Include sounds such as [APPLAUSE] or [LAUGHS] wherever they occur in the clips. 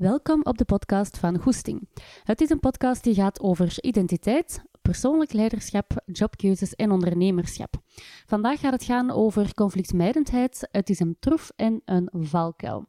Welkom op de podcast van Goesting. Het is een podcast die gaat over identiteit, persoonlijk leiderschap, jobkeuzes en ondernemerschap. Vandaag gaat het gaan over conflictmijdendheid. Het is een troef en een valkuil.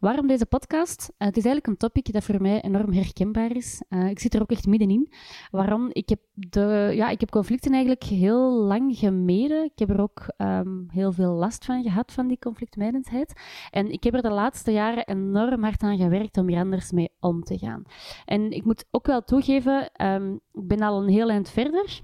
Waarom deze podcast? Het is eigenlijk een topic dat voor mij enorm herkenbaar is. Uh, ik zit er ook echt middenin. Waarom? Ik heb, de, ja, ik heb conflicten eigenlijk heel lang gemeden. Ik heb er ook um, heel veel last van gehad, van die conflictmijdendheid. En ik heb er de laatste jaren enorm hard aan gewerkt om hier anders mee om te gaan. En ik moet ook wel toegeven, um, ik ben al een heel eind verder.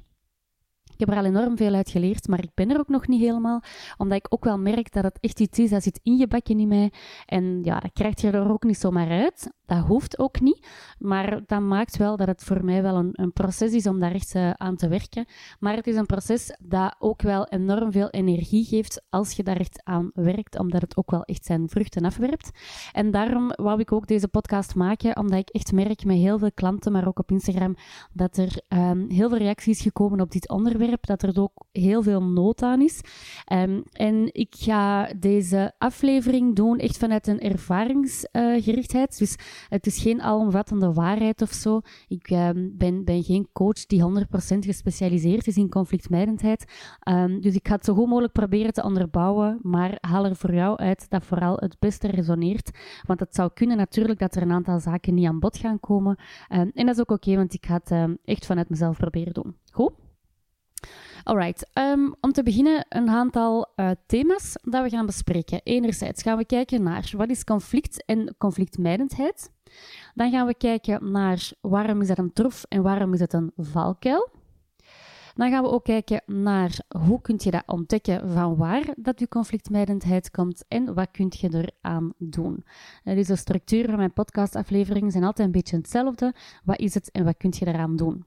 Ik heb er al enorm veel uit geleerd, maar ik ben er ook nog niet helemaal, omdat ik ook wel merk dat het echt iets is dat zit ingebakken in mij. En ja, dat krijg je er ook niet zomaar uit. Dat hoeft ook niet, maar dat maakt wel dat het voor mij wel een, een proces is om daar echt uh, aan te werken. Maar het is een proces dat ook wel enorm veel energie geeft als je daar echt aan werkt, omdat het ook wel echt zijn vruchten afwerpt. En daarom wou ik ook deze podcast maken, omdat ik echt merk met heel veel klanten, maar ook op Instagram, dat er um, heel veel reacties gekomen op dit onderwerp, dat er ook heel veel nood aan is. Um, en ik ga deze aflevering doen echt vanuit een ervaringsgerichtheid. Dus het is geen alomvattende waarheid of zo. Ik uh, ben, ben geen coach die 100% gespecialiseerd is in conflictmijdendheid. Um, dus ik ga het zo goed mogelijk proberen te onderbouwen, maar haal er voor jou uit dat vooral het beste resoneert. Want het zou kunnen natuurlijk dat er een aantal zaken niet aan bod gaan komen. Um, en dat is ook oké, want ik ga het echt vanuit mezelf proberen doen. Goed? Alright, um, om te beginnen een aantal uh, thema's dat we gaan bespreken. Enerzijds gaan we kijken naar wat is conflict en conflictmijdendheid. Dan gaan we kijken naar waarom is dat een troef en waarom is het een valkuil. Dan gaan we ook kijken naar hoe kun je dat ontdekken van waar dat je conflictmijdendheid komt en wat kun je eraan doen. Dus de structuur van mijn podcastafleveringen zijn altijd een beetje hetzelfde. Wat is het en wat kun je eraan doen?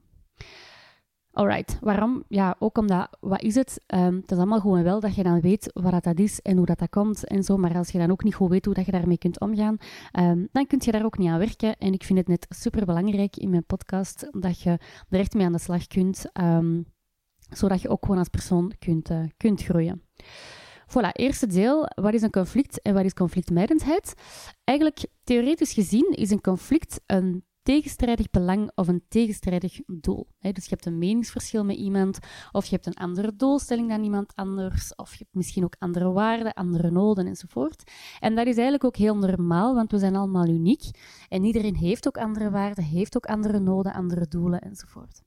Alright, waarom? Ja, ook omdat, wat is het? Um, het is allemaal gewoon wel dat je dan weet wat dat is en hoe dat, dat komt en zo. Maar als je dan ook niet goed weet hoe dat je daarmee kunt omgaan, um, dan kun je daar ook niet aan werken. En ik vind het net super belangrijk in mijn podcast dat je er echt mee aan de slag kunt, um, zodat je ook gewoon als persoon kunt, uh, kunt groeien. Voilà, eerste deel. Wat is een conflict en wat is conflictmijdendheid? Eigenlijk, theoretisch gezien, is een conflict een tegenstrijdig belang of een tegenstrijdig doel. Dus je hebt een meningsverschil met iemand, of je hebt een andere doelstelling dan iemand anders, of je hebt misschien ook andere waarden, andere noden enzovoort. En dat is eigenlijk ook heel normaal, want we zijn allemaal uniek en iedereen heeft ook andere waarden, heeft ook andere noden, andere doelen enzovoort.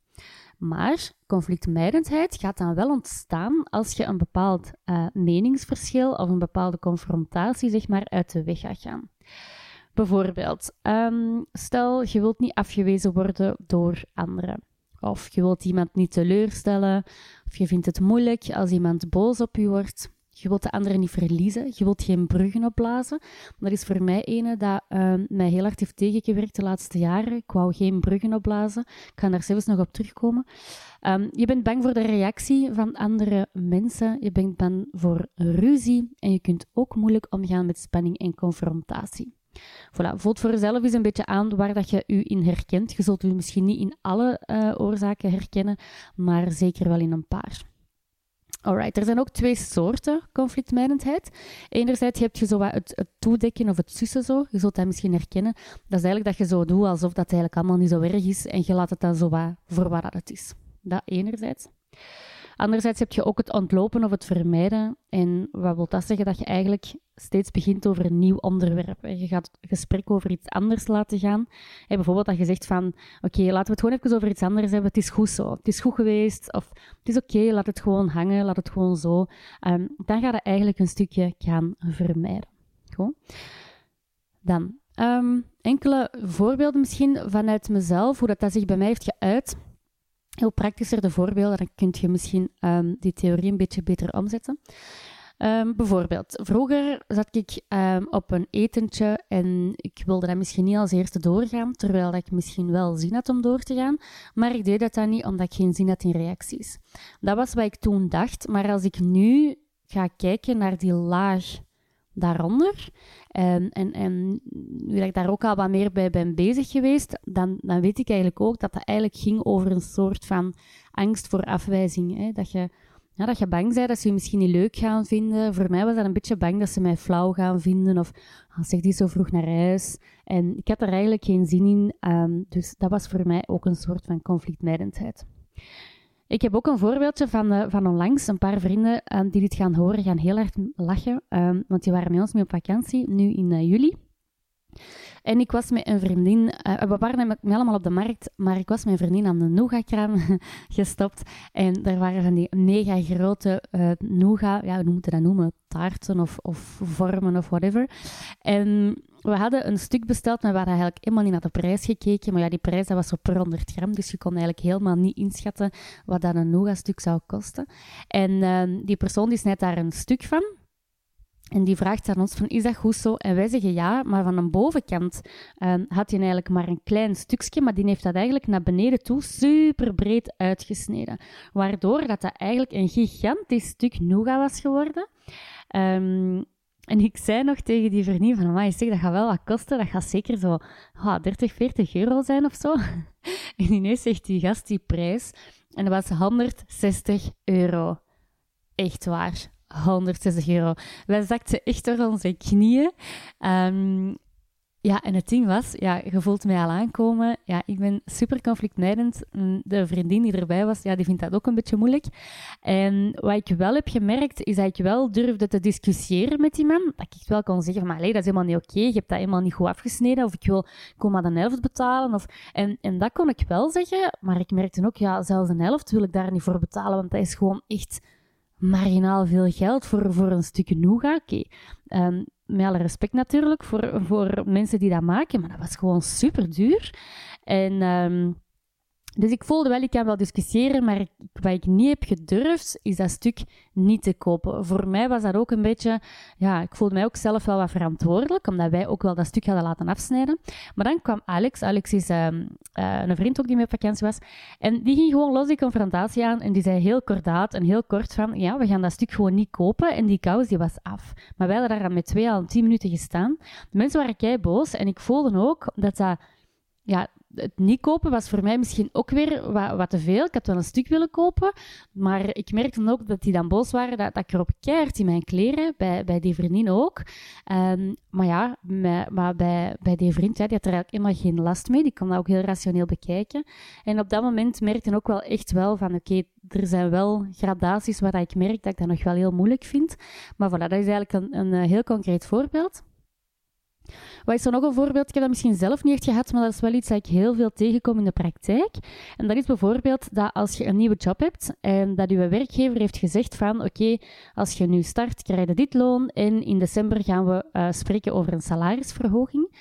Maar conflictmijdendheid gaat dan wel ontstaan als je een bepaald uh, meningsverschil of een bepaalde confrontatie zeg maar, uit de weg gaat gaan. Bijvoorbeeld, um, stel je wilt niet afgewezen worden door anderen. Of je wilt iemand niet teleurstellen. Of je vindt het moeilijk als iemand boos op je wordt. Je wilt de anderen niet verliezen. Je wilt geen bruggen opblazen. Dat is voor mij ene dat um, mij heel hard heeft tegengewerkt de laatste jaren. Ik wou geen bruggen opblazen. Ik ga daar zelfs nog op terugkomen. Um, je bent bang voor de reactie van andere mensen. Je bent bang voor ruzie. En je kunt ook moeilijk omgaan met spanning en confrontatie. Voilà, voelt voor jezelf eens een beetje aan waar dat je u in herkent. Je zult u misschien niet in alle uh, oorzaken herkennen, maar zeker wel in een paar. Alright, er zijn ook twee soorten conflictmijdendheid. Enerzijds heb je zo wat het, het, toedekken of het sussen zo. Je zult dat misschien herkennen. Dat is eigenlijk dat je zo doet alsof dat eigenlijk allemaal niet zo erg is en je laat het dan zo wat voor wat het is. Dat enerzijds. Anderzijds heb je ook het ontlopen of het vermijden. En wat wil dat zeggen? Dat je eigenlijk steeds begint over een nieuw onderwerp. Je gaat het gesprek over iets anders laten gaan. Bijvoorbeeld dat je zegt van, oké, laten we het gewoon even over iets anders hebben. Het is goed zo. Het is goed geweest. Of het is oké, laat het gewoon hangen. Laat het gewoon zo. Um, dan ga je eigenlijk een stukje gaan vermijden. Goed. Dan, um, enkele voorbeelden misschien vanuit mezelf, hoe dat, dat zich bij mij heeft geuit heel praktischer de voorbeelden, dan kun je misschien um, die theorie een beetje beter omzetten. Um, bijvoorbeeld, vroeger zat ik um, op een etentje en ik wilde dat misschien niet als eerste doorgaan, terwijl ik misschien wel zin had om door te gaan, maar ik deed dat dan niet omdat ik geen zin had in reacties. Dat was wat ik toen dacht, maar als ik nu ga kijken naar die laag daaronder. En, en, en nu dat ik daar ook al wat meer bij ben bezig geweest, dan, dan weet ik eigenlijk ook dat het eigenlijk ging over een soort van angst voor afwijzing. Hè? Dat je ja, dat je bang bent dat ze je misschien niet leuk gaan vinden. Voor mij was dat een beetje bang dat ze mij flauw gaan vinden of oh, zeg die zo vroeg naar huis. En ik had er eigenlijk geen zin in, um, dus dat was voor mij ook een soort van conflictmijdendheid. Ik heb ook een voorbeeldje van, uh, van onlangs. Een paar vrienden um, die dit gaan horen, gaan heel erg lachen, um, want die waren met ons mee op vakantie, nu in uh, juli. En ik was met een vriendin, uh, we waren allemaal op de markt, maar ik was met een vriendin aan de nougatkraam [LAUGHS] gestopt. En daar waren van die mega grote uh, nougat, ja, hoe moet je dat noemen? Taarten of, of vormen of whatever. En we hadden een stuk besteld, maar we hadden eigenlijk helemaal niet naar de prijs gekeken. Maar ja, die prijs dat was op per 100 gram, dus je kon eigenlijk helemaal niet inschatten wat dat een nougat-stuk zou kosten. En uh, die persoon die snijdt daar een stuk van. En die vraagt aan ons van, is dat goed zo? En wij zeggen ja, maar van een bovenkant um, had hij eigenlijk maar een klein stukje, maar die heeft dat eigenlijk naar beneden toe super breed uitgesneden. Waardoor dat, dat eigenlijk een gigantisch stuk nougat was geworden. Um, en ik zei nog tegen die vriendin van, maar zeg, dat gaat wel wat kosten. Dat gaat zeker zo oh, 30, 40 euro zijn of zo. [LAUGHS] En ineens zegt die gast die prijs. En dat was 160 euro. Echt waar. 160 euro. Wij zakten echt door onze knieën. Um, ja, en het ding was, ja, je voelt mij al aankomen. Ja, ik ben super conflictmijdend. De vriendin die erbij was, ja, die vindt dat ook een beetje moeilijk. En wat ik wel heb gemerkt, is dat ik wel durfde te discussiëren met die man. Dat ik wel kon zeggen, maar dat is helemaal niet oké. Je hebt dat helemaal niet goed afgesneden. Of ik wil, kom maar de helft betalen. Of, en, en dat kon ik wel zeggen. Maar ik merkte ook, ja, zelfs een helft wil ik daar niet voor betalen. Want dat is gewoon echt marginaal veel geld voor, voor een stukje nougat. Oké, okay. um, met alle respect natuurlijk voor, voor mensen die dat maken, maar dat was gewoon super duur. En um, dus ik voelde wel, ik kan wel discussiëren, maar wat ik niet heb gedurfd, is dat stuk niet te kopen. Voor mij was dat ook een beetje, ja, ik voelde mij ook zelf wel wat verantwoordelijk, omdat wij ook wel dat stuk hadden laten afsnijden. Maar dan kwam Alex, Alex is uh, uh, een vriend ook die mee op vakantie was, en die ging gewoon los die confrontatie aan en die zei heel kordaat en heel kort van, ja, we gaan dat stuk gewoon niet kopen en die kous die was af. Maar wij hadden daar met twee al tien minuten gestaan. De mensen waren kei boos en ik voelde ook dat dat ja, het niet kopen was voor mij misschien ook weer wat, wat, te veel. Ik had wel een stuk willen kopen, maar ik merkte dan ook dat die dan boos waren dat, dat ik erop keert in mijn kleren, bij, bij die vriendin ook. Um, maar ja, maar bij, bij die vriend, die had er eigenlijk helemaal geen last mee. Die kon dat ook heel rationeel bekijken. En op dat moment merkte ik ook wel echt wel van, oké, er zijn wel gradaties waar ik merk dat ik dat nog wel heel moeilijk vind. Maar voilà, dat is eigenlijk een, een heel concreet voorbeeld. Wat is er nog een voorbeeld? Ik heb dat misschien zelf niet echt gehad, maar dat is wel iets dat ik heel veel tegenkom in de praktijk. En dat is bijvoorbeeld dat als je een nieuwe job hebt en dat je werkgever heeft gezegd van oké, als je nu start, krijg je dit loon en in december gaan we uh, spreken over een salarisverhoging.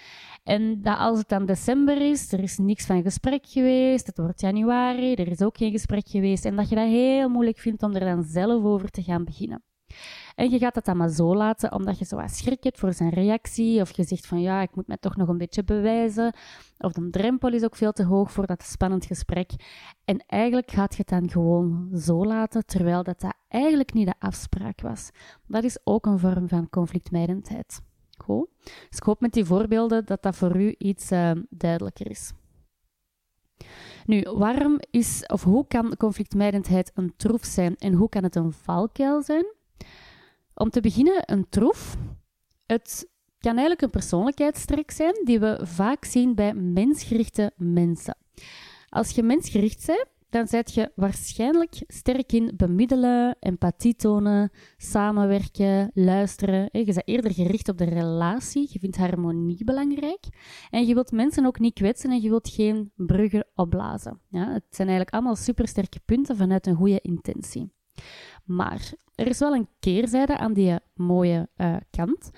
En dat als het dan december is, er is niks van gesprek geweest, het wordt januari, er is ook geen gesprek geweest, en dat je dat heel moeilijk vindt om er dan zelf over te gaan beginnen. En je gaat dat dan maar zo laten, omdat je zo wat schrik hebt voor zijn reactie. Of je zegt van ja, ik moet mij toch nog een beetje bewijzen. Of de drempel is ook veel te hoog voor dat spannend gesprek. En eigenlijk gaat je het dan gewoon zo laten, terwijl dat, eigenlijk niet de afspraak was. Dat is ook een vorm van conflictmijdendheid. Goed. Dus ik hoop met die voorbeelden dat dat voor u iets uh, duidelijker is. Nu, waarom is, of hoe kan conflictmijdendheid een troef zijn en hoe kan het een valkuil zijn? Om te beginnen, een troef. Het kan eigenlijk een persoonlijkheidstrek zijn die we vaak zien bij mensgerichte mensen. Als je mensgericht bent, dan zet je waarschijnlijk sterk in bemiddelen, empathie tonen, samenwerken, luisteren. Je bent eerder gericht op de relatie, je vindt harmonie belangrijk. En je wilt mensen ook niet kwetsen en je wilt geen bruggen opblazen. Ja, het zijn eigenlijk allemaal supersterke punten vanuit een goede intentie. Maar er is wel een keerzijde aan die mooie uh, kant.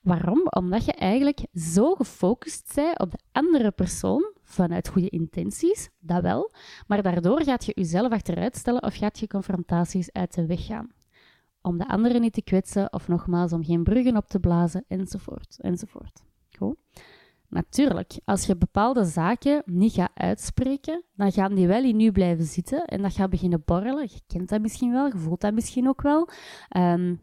Waarom? Omdat je eigenlijk zo gefocust bent op de andere persoon vanuit goede intenties, dat wel, maar daardoor gaat je jezelf achteruit stellen of gaat je confrontaties uit de weg gaan. Om de anderen niet te kwetsen of nogmaals om geen bruggen op te blazen, enzovoort, enzovoort. Natuurlijk, als je bepaalde zaken niet gaat uitspreken, dan gaan die wel in u blijven zitten en dat gaat beginnen borrelen. Je kent dat misschien wel, je voelt dat misschien ook wel. Um,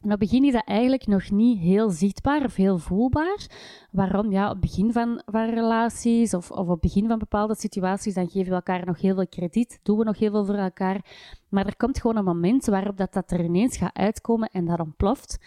En op het begin is dat eigenlijk nog niet heel zichtbaar of heel voelbaar. Waarom? Ja, op het begin van, van relaties of, of op het begin van bepaalde situaties, dan geven we elkaar nog heel veel krediet, doen we nog heel veel voor elkaar. Maar er komt gewoon een moment waarop dat, dat er ineens gaat uitkomen en dat ontploft.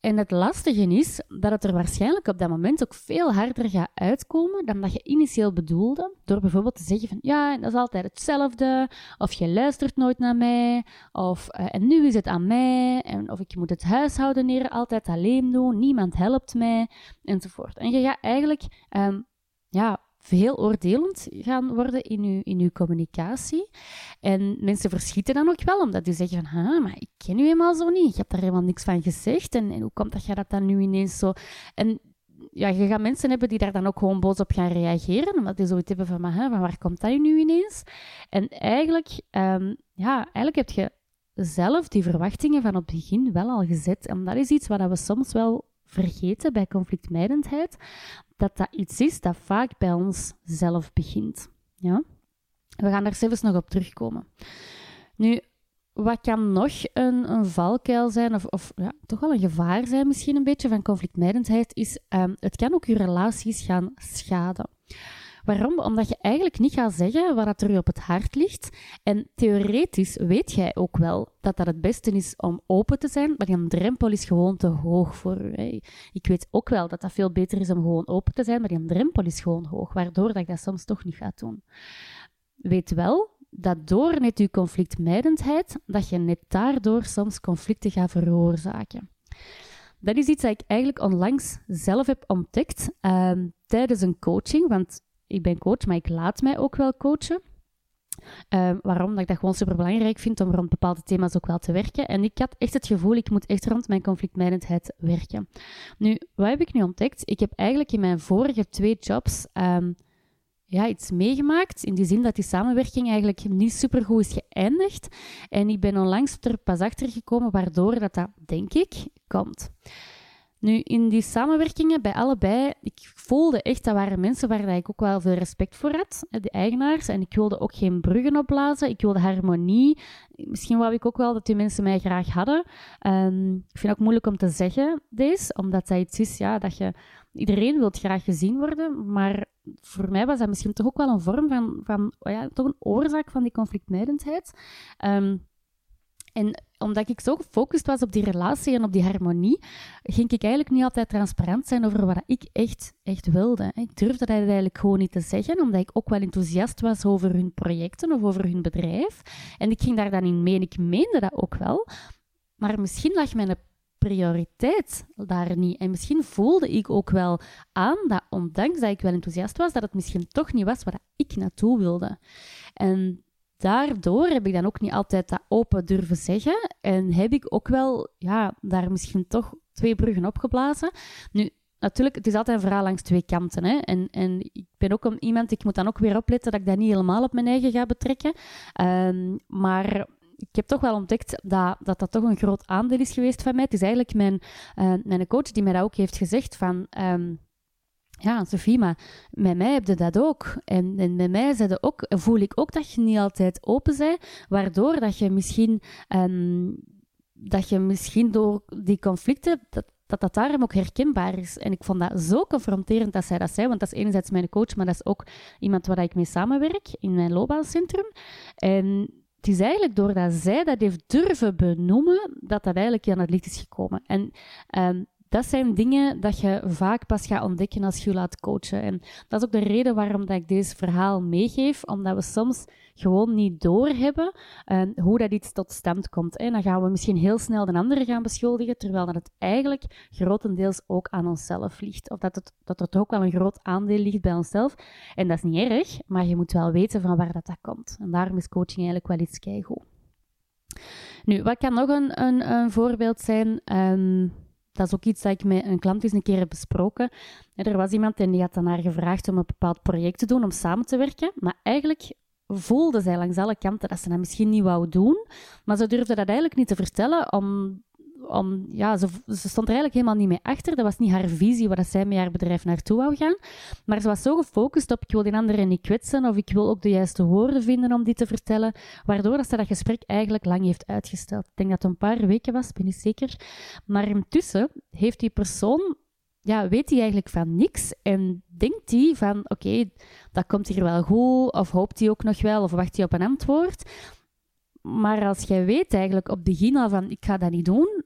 En het lastige is dat het er waarschijnlijk op dat moment ook veel harder gaat uitkomen dan dat je initieel bedoelde. Door bijvoorbeeld te zeggen van ja, dat is altijd hetzelfde. Of je luistert nooit naar mij. Of uh, en nu is het aan mij. En, of ik moet het huishouden hier altijd alleen doen. Niemand helpt mij. Enzovoort. En je gaat eigenlijk um, ja, veel oordelend gaan worden in uw, in uw communicatie. En mensen verschieten dan ook wel, omdat die zeggen van, maar ik ken u helemaal zo niet. Ik heb daar helemaal niks van gezegd. En, en hoe komt dat je dat dan nu ineens zo... En ja, je gaat mensen hebben die daar dan ook gewoon boos op gaan reageren, omdat die zoiets hebben van, maar, van waar komt dat nu ineens? En eigenlijk, um, ja, eigenlijk heb je zelf die verwachtingen van op het begin wel al gezet. En dat is iets wat we soms wel vergeten bij conflictmijdendheid, dat dat iets is dat vaak bij ons zelf begint. Ja? We gaan daar zelfs nog op terugkomen. Nu, wat kan nog een, een valkuil zijn, of, of ja, toch wel een gevaar zijn misschien een beetje van conflictmijdendheid, is um, het kan ook je relaties gaan schaden. Waarom? Omdat je eigenlijk niet gaat zeggen wat er u op het hart ligt. En theoretisch weet jij ook wel dat dat het beste is om open te zijn, maar die drempel is gewoon te hoog voor u. Ik weet ook wel dat dat veel beter is om gewoon open te zijn, maar die drempel is gewoon hoog, waardoor dat dat soms toch niet ga doen. Weet wel dat door net je conflictmijdendheid, dat je net daardoor soms conflicten gaat veroorzaken. Dat is iets dat ik eigenlijk onlangs zelf heb ontdekt uh, tijdens een coaching. Want ik ben coach, maar ik laat mij ook wel coachen. Uh, waarom? Dat ik dat gewoon super belangrijk vind om rond bepaalde thema's ook wel te werken. En ik had echt het gevoel, ik moet echt rond mijn conflictmijdendheid werken. Nu, wat heb ik nu ontdekt? Ik heb eigenlijk in mijn vorige twee jobs um, ja, iets meegemaakt. In die zin dat die samenwerking eigenlijk niet super goed is geëindigd. En ik ben onlangs er pas achter gekomen waardoor dat, dat denk ik, komt. Nu, in die samenwerkingen bij allebei, ik voelde echt dat waren mensen waar ik ook wel veel respect voor had, de eigenaars. En ik wilde ook geen bruggen opblazen, ik wilde harmonie. Misschien wou ik ook wel dat die mensen mij graag hadden. Um, ik vind het ook moeilijk om te zeggen, deze, omdat dat iets is ja, dat je... Iedereen wil graag gezien worden, maar voor mij was dat misschien toch ook wel een vorm van, van oh ja, toch een oorzaak van die conflictmijdendheid. Um, en omdat ik zo gefocust was op die relatie en op die harmonie, ging ik eigenlijk niet altijd transparant zijn over wat ik echt, echt wilde. Ik durfde dat eigenlijk gewoon niet te zeggen, omdat ik ook wel enthousiast was over hun projecten of over hun bedrijf. En ik ging daar dan in mee en ik meende dat ook wel. Maar misschien lag mijn prioriteit daar niet. En misschien voelde ik ook wel aan dat, ondanks dat ik wel enthousiast was, dat het misschien toch niet was waar ik naartoe wilde. En daardoor heb ik dan ook niet altijd dat open durven zeggen. En heb ik ook wel, ja, daar misschien toch twee bruggen opgeblazen. Nu, natuurlijk, het is altijd een verhaal langs twee kanten. Hè? En, en ik ben ook een, iemand, ik moet dan ook weer opletten dat ik dat niet helemaal op mijn eigen ga betrekken. Um, maar ik heb toch wel ontdekt dat, dat dat toch een groot aandeel is geweest van mij. Het is eigenlijk mijn, uh, mijn coach die mij dat ook heeft gezegd van... Um, ja, Sofie, maar met mij heb je dat ook. En, met mij ook, voel ik ook dat je niet altijd open bent, waardoor dat je misschien, um, dat je misschien door die conflicten, dat, dat dat daarom ook herkenbaar is. En ik vond dat zo confronterend dat zij dat zei, want dat is enerzijds mijn coach, maar dat is ook iemand waar ik mee samenwerk in mijn loopbaancentrum. En het is eigenlijk doordat zij dat heeft durven benoemen, dat dat eigenlijk aan het licht is gekomen. En um, dat zijn dingen dat je vaak pas gaat ontdekken als je je laat coachen. En dat is ook de reden waarom dat ik deze verhaal meegeef, omdat we soms gewoon niet doorhebben uh, hoe dat iets tot stand komt. En dan gaan we misschien heel snel de anderen gaan beschuldigen, terwijl dat het eigenlijk grotendeels ook aan onszelf ligt. Of dat, het, dat toch ook wel een groot aandeel ligt bij onszelf. En dat is niet erg, maar je moet wel weten van waar dat, dat komt. En daarom is coaching eigenlijk wel iets keigoed. Nu, wat kan nog een, een, een voorbeeld zijn? Um, dat is ook iets dat ik met een klant eens een keer heb besproken. Er was iemand en die had dan haar gevraagd om een bepaald project te doen, om samen te werken. Maar eigenlijk voelde zij langs alle kanten dat ze dat misschien niet wou doen. Maar ze durfde dat eigenlijk niet te vertellen, om, om ja, ze, stond er eigenlijk helemaal niet mee achter. Dat was niet haar visie waar zij met haar bedrijf naartoe wou gaan. Maar ze was zo gefocust op ik wil die anderen niet kwetsen of ik wil ook de juiste woorden vinden om die te vertellen, waardoor dat ze dat gesprek eigenlijk lang heeft uitgesteld. Ik denk dat het een paar weken was, ben ik zeker. Maar intussen heeft die persoon ja, weet hij eigenlijk van niks en denkt hij van oké, dat komt hier wel goed, of hoopt hij ook nog wel, of wacht hij op een antwoord. Maar als jij weet eigenlijk op de begin al van ik ga dat niet doen,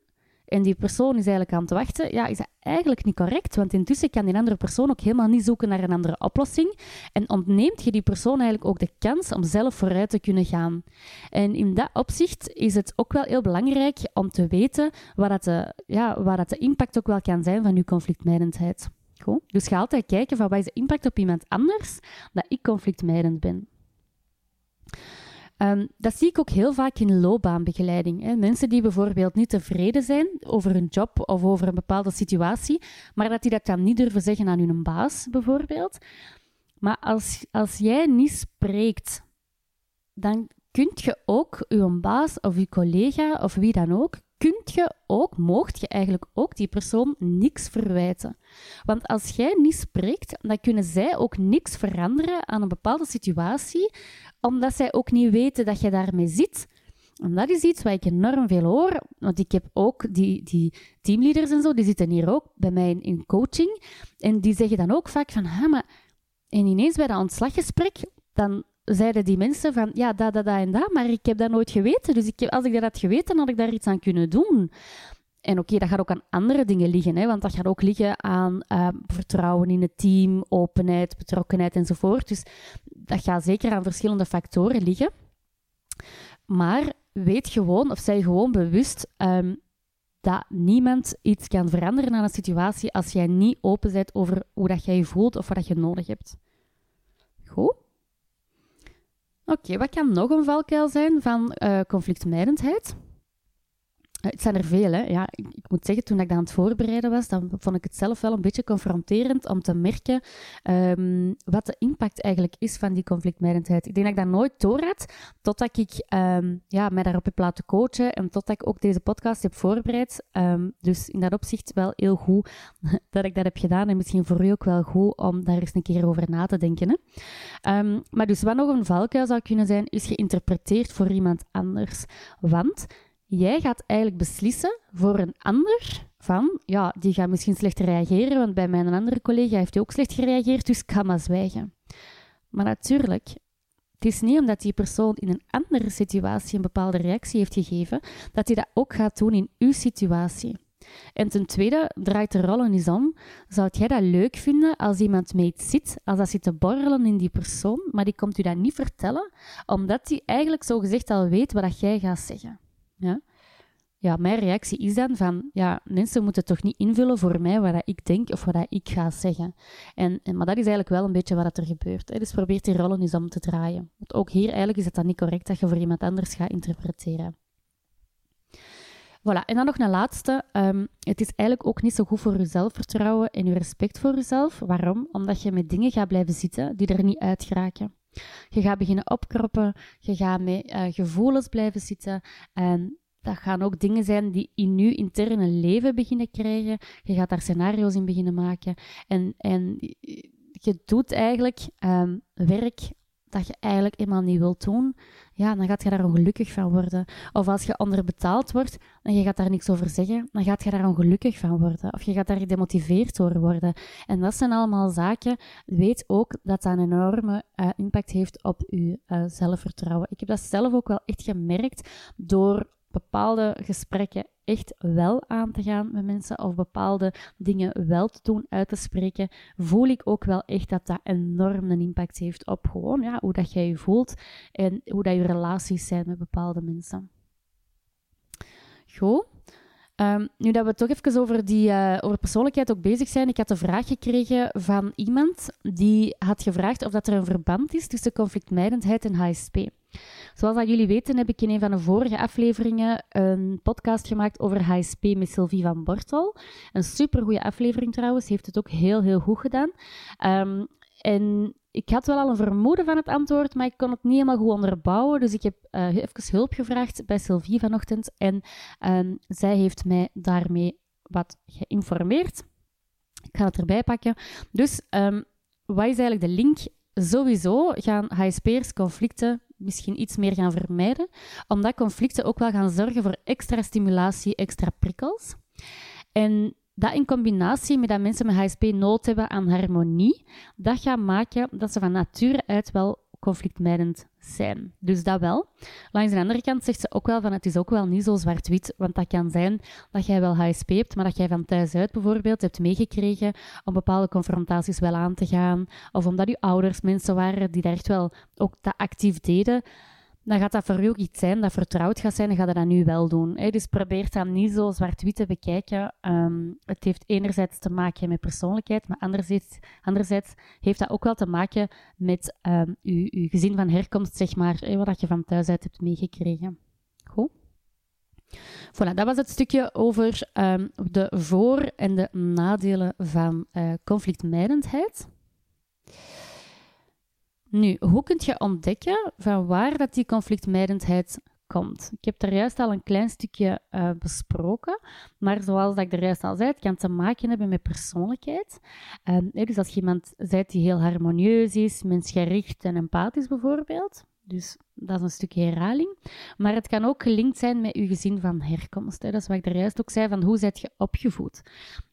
en die persoon is eigenlijk aan het wachten, ja, is dat eigenlijk niet correct. Want intussen kan die andere persoon ook helemaal niet zoeken naar een andere oplossing. En ontneemt je die persoon eigenlijk ook de kans om zelf vooruit te kunnen gaan. En in dat opzicht is het ook wel heel belangrijk om te weten wat dat de, ja, wat dat de impact ook wel kan zijn van je conflictmijdendheid. Goed? Dus ga altijd kijken van wat is de impact op iemand anders dat ik conflictmijdend ben. Um, dat zie ik ook heel vaak in loopbaanbegeleiding. Hè. Mensen die bijvoorbeeld niet tevreden zijn over hun job of over een bepaalde situatie, maar dat die dat dan niet durven zeggen aan hun baas, bijvoorbeeld. Maar als, als jij niet spreekt, dan kunt je ook je baas of je collega of wie dan ook kunt je ook, moogt je eigenlijk ook die persoon niks verwijten. Want als jij niet spreekt, dan kunnen zij ook niks veranderen aan een bepaalde situatie, omdat zij ook niet weten dat je daarmee zit. En dat is iets wat ik enorm veel hoor, want ik heb ook die, die teamleaders en zo, die zitten hier ook bij mij in, coaching, en die zeggen dan ook vaak van, maar... En ineens bij dat ontslaggesprek, dan zeiden die mensen van, ja, dat, dat, dat en dat, maar ik heb dat nooit geweten. Dus ik als ik dat had geweten, had ik daar iets aan kunnen doen. En oké, dat gaat ook aan andere dingen liggen, hè, want dat gaat ook liggen aan uh, vertrouwen in het team, openheid, betrokkenheid enzovoort. Dus dat gaat zeker aan verschillende factoren liggen. Maar weet gewoon, of zij gewoon bewust um, dat niemand iets kan veranderen aan een situatie als jij niet open bent over hoe dat jij je voelt of wat je nodig hebt. Goed? Oké, wat kan nog een valkuil zijn van uh, conflictmijdendheid? Het zijn er veel, hè. Ja, ik, moet zeggen, toen ik dat aan het voorbereiden was, dan vond ik het zelf wel een beetje confronterend om te merken um, wat de impact eigenlijk is van die conflictmijdendheid. Ik denk dat ik dat nooit door had, totdat ik um, ja, mij daarop heb laten coachen en totdat ik ook deze podcast heb voorbereid. Um, dus in dat opzicht wel heel goed [LAUGHS] dat ik dat heb gedaan en misschien voor u ook wel goed om daar eens een keer over na te denken. Hè. maar dus wat nog een valkuil zou kunnen zijn, is geïnterpreteerd voor iemand anders. Want jij gaat eigenlijk beslissen voor een ander van, ja, die gaat misschien slecht reageren, want bij mijn andere collega heeft hij ook slecht gereageerd, dus ik ga maar zwijgen. Maar natuurlijk, het is niet omdat die persoon in een andere situatie een bepaalde reactie heeft gegeven, dat hij dat ook gaat doen in uw situatie. En ten tweede, draait de rollen eens om. Zou jij dat leuk vinden als iemand mee zit, als dat zit te borrelen in die persoon, maar die komt u dat niet vertellen, omdat hij eigenlijk zo gezegd al weet wat jij gaat zeggen? Ja? ja, mijn reactie is dan van, ja, mensen moeten toch niet invullen voor mij wat ik denk of wat ik ga zeggen. En, maar dat is eigenlijk wel een beetje wat er gebeurt. Hè. Dus probeer die rollen eens om te draaien. Want ook hier eigenlijk is het dan niet correct dat je voor iemand anders gaat interpreteren. Voilà, en dan nog een laatste. Um, het is eigenlijk ook niet zo goed voor je zelfvertrouwen en je respect voor jezelf. Waarom? Omdat je met dingen gaat blijven zitten die er niet uit geraken. Je gaat beginnen opkroppen, je gaat met uh, gevoelens blijven zitten en dat gaan ook dingen zijn die in je interne leven beginnen krijgen. Je gaat daar scenario's in beginnen maken. En, en je doet eigenlijk um, werk dat je eigenlijk eenmaal niet wilt doen, ja, dan gaat je daar ongelukkig van worden. Of als je onderbetaald wordt en je gaat daar niks over zeggen, dan gaat je daar ongelukkig van worden. Of je gaat daar gedemotiveerd door worden. En dat zijn allemaal zaken. Weet ook dat dat een enorme uh, impact heeft op je uh, zelfvertrouwen. Ik heb dat zelf ook wel echt gemerkt door bepaalde gesprekken echt wel aan te gaan met mensen of bepaalde dingen wel te doen, uit te spreken, voel ik ook wel echt dat dat enorm een impact heeft op gewoon ja, hoe dat jij je voelt en hoe dat je relaties zijn met bepaalde mensen. Goed. Um, nu dat we toch even over, die, uh, over persoonlijkheid ook bezig zijn, ik had een vraag gekregen van iemand die had gevraagd of dat er een verband is tussen conflictmijdendheid en HSP. Zoals dat jullie weten heb ik in een van de vorige afleveringen een podcast gemaakt over HSP met Sylvie van Bortel. Een supergoeie aflevering trouwens, heeft het ook heel, heel goed gedaan. Um, en ik had wel al een vermoeden van het antwoord, maar ik kon het niet helemaal goed onderbouwen. Dus ik heb uh, even hulp gevraagd bij Sylvie vanochtend. En um, zij heeft mij daarmee wat geïnformeerd. Ik ga het erbij pakken. Dus um, wat is eigenlijk de link? Sowieso gaan HSP'ers conflicten misschien iets meer gaan vermijden, omdat conflicten ook wel gaan zorgen voor extra stimulatie, extra prikkels. En dat in combinatie met dat mensen met HSP nood hebben aan harmonie, dat gaat maken dat ze van nature uit wel conflictmijdend zijn. Dus dat wel. Langs de andere kant zegt ze ook wel van het is ook wel niet zo zwart-wit, want dat kan zijn dat jij wel HSP hebt, maar dat jij van thuis uit bijvoorbeeld hebt meegekregen om bepaalde confrontaties wel aan te gaan, of omdat je ouders mensen waren die daar echt wel ook dat actief deden dan gaat dat voor u ook iets zijn dat vertrouwd gaat zijn en gaat dat nu wel doen. Hè? Dus probeer dat niet zo zwart-wit te bekijken. Um, het heeft enerzijds te maken met persoonlijkheid, maar anderzijds, anderzijds heeft dat ook wel te maken met um, uw, uw gezin van herkomst, zeg maar, hè, wat je van thuis uit hebt meegekregen. Goed? Voilà, dat was het stukje over um, de voor- en de nadelen van uh, conflictmijdendheid. Nu, hoe kun je ontdekken van waar dat die conflictmijdendheid komt? Ik heb daar juist al een klein stukje uh, besproken, maar zoals dat ik er juist al zei, het kan te maken hebben met persoonlijkheid. Um, dus als je iemand bent die heel harmonieus is, mensgericht en empathisch bijvoorbeeld, dus dat is een stukje herhaling. Maar het kan ook gelinkt zijn met je gezin van herkomst. Hè. Dat is wat ik er juist ook zei, van hoe zijt je opgevoed?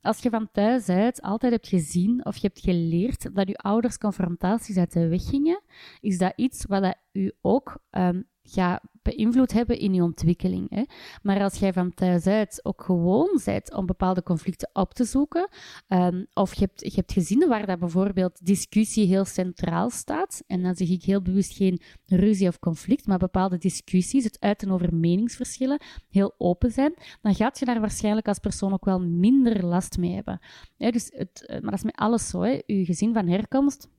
Als je van thuis uit altijd hebt gezien of je hebt geleerd dat je ouders confrontaties uit de weg gingen, is dat iets wat dat u ook um, gaat beïnvloed hebben in je ontwikkeling. Hè. Maar als jij van thuis uit ook gewoon bent om bepaalde conflicten op te zoeken, um, of je hebt, je hebt gezinnen waar dat bijvoorbeeld discussie heel centraal staat, en dan zeg ik heel bewust geen ruzie of conflict, maar bepaalde discussies, het uiten over meningsverschillen, heel open zijn, dan gaat je daar waarschijnlijk als persoon ook wel minder last mee hebben. Dus het, maar dat is met alles zo. Je gezin van herkomst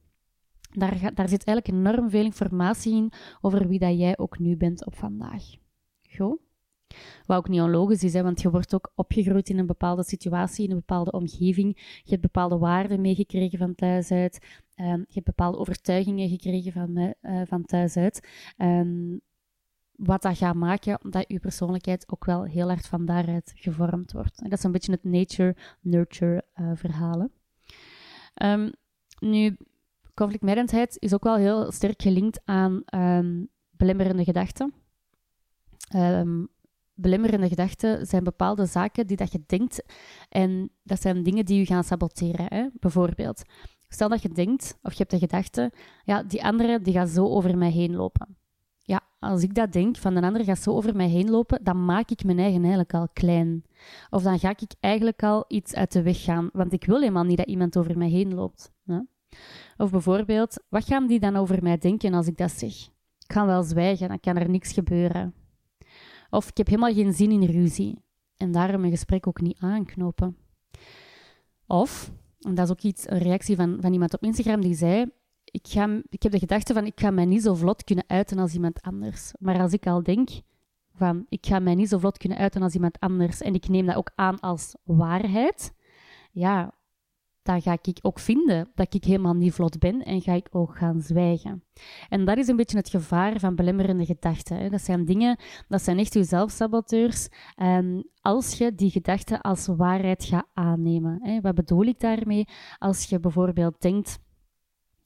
daar, daar zit eigenlijk enorm veel informatie in over wie dat jij ook nu bent op vandaag. Goed? Wat ook niet onlogisch is, hè, want je wordt ook opgegroeid in een bepaalde situatie, in een bepaalde omgeving. Je hebt bepaalde waarden meegekregen van thuis uit. Um, je hebt bepaalde overtuigingen gekregen van, uh, van thuis uit. Um, wat dat gaat maken dat je persoonlijkheid ook wel heel erg van daaruit gevormd wordt. En dat is een beetje het nature-nurture uh, verhalen. Um, nu, conflictmijdendheid is ook wel heel sterk gelinkt aan um, belemmerende gedachten. Um, belemmerende gedachten zijn bepaalde zaken die dat je denkt en dat zijn dingen die je gaan saboteren. Hè? Bijvoorbeeld, stel dat je denkt of je hebt de gedachte, ja, die andere die gaat zo over mij heen lopen. Ja, als ik dat denk, van een ander gaat zo over mij heen lopen, dan maak ik mijn eigen eigenlijk al klein. Of dan ga ik eigenlijk al iets uit de weg gaan, want ik wil helemaal niet dat iemand over mij heen loopt. Of bijvoorbeeld, wat gaan die dan over mij denken als ik dat zeg? Ik ga wel zwijgen, dan kan er niks gebeuren. Of ik heb helemaal geen zin in ruzie en daarom een gesprek ook niet aanknopen. Of, en dat is ook iets, een reactie van, van iemand op Instagram die zei: ik, ga, ik heb de gedachte van ik ga mij niet zo vlot kunnen uiten als iemand anders. Maar als ik al denk van ik ga mij niet zo vlot kunnen uiten als iemand anders en ik neem dat ook aan als waarheid, ja, dan ga ik ook vinden dat ik helemaal niet vlot ben en ga ik ook gaan zwijgen. En dat is een beetje het gevaar van belemmerende gedachten. Dat zijn dingen, dat zijn echt uw zelfsaboteurs. Als je die gedachten als waarheid gaat aannemen. Wat bedoel ik daarmee? Als je bijvoorbeeld denkt